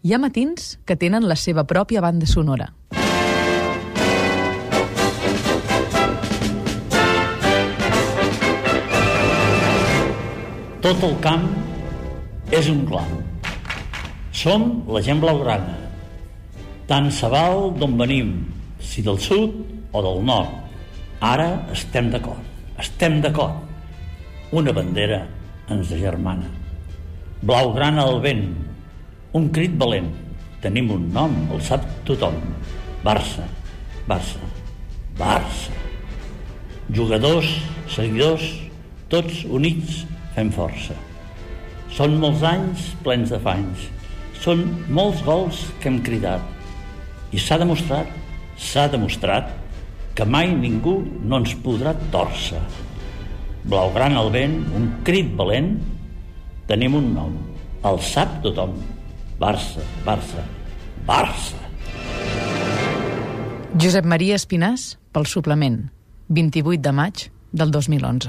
Hi ha matins que tenen la seva pròpia banda sonora. Tot el camp és un clam. Som la gent blaugrana. Tant se val d'on venim, si del sud o del nord. Ara estem d'acord, estem d'acord. Una bandera ens agermana. Blaugrana al vent, un crit valent. Tenim un nom, el sap tothom. Barça, Barça, Barça. Jugadors, seguidors, tots units fem força. Són molts anys plens de fanys. Són molts gols que hem cridat. I s'ha demostrat, s'ha demostrat, que mai ningú no ens podrà torça. Blaugrana al vent, un crit valent, tenim un nom. El sap tothom. Barça, Barça, Barça. Josep Maria Espinàs, pel suplement, 28 de maig del 2011.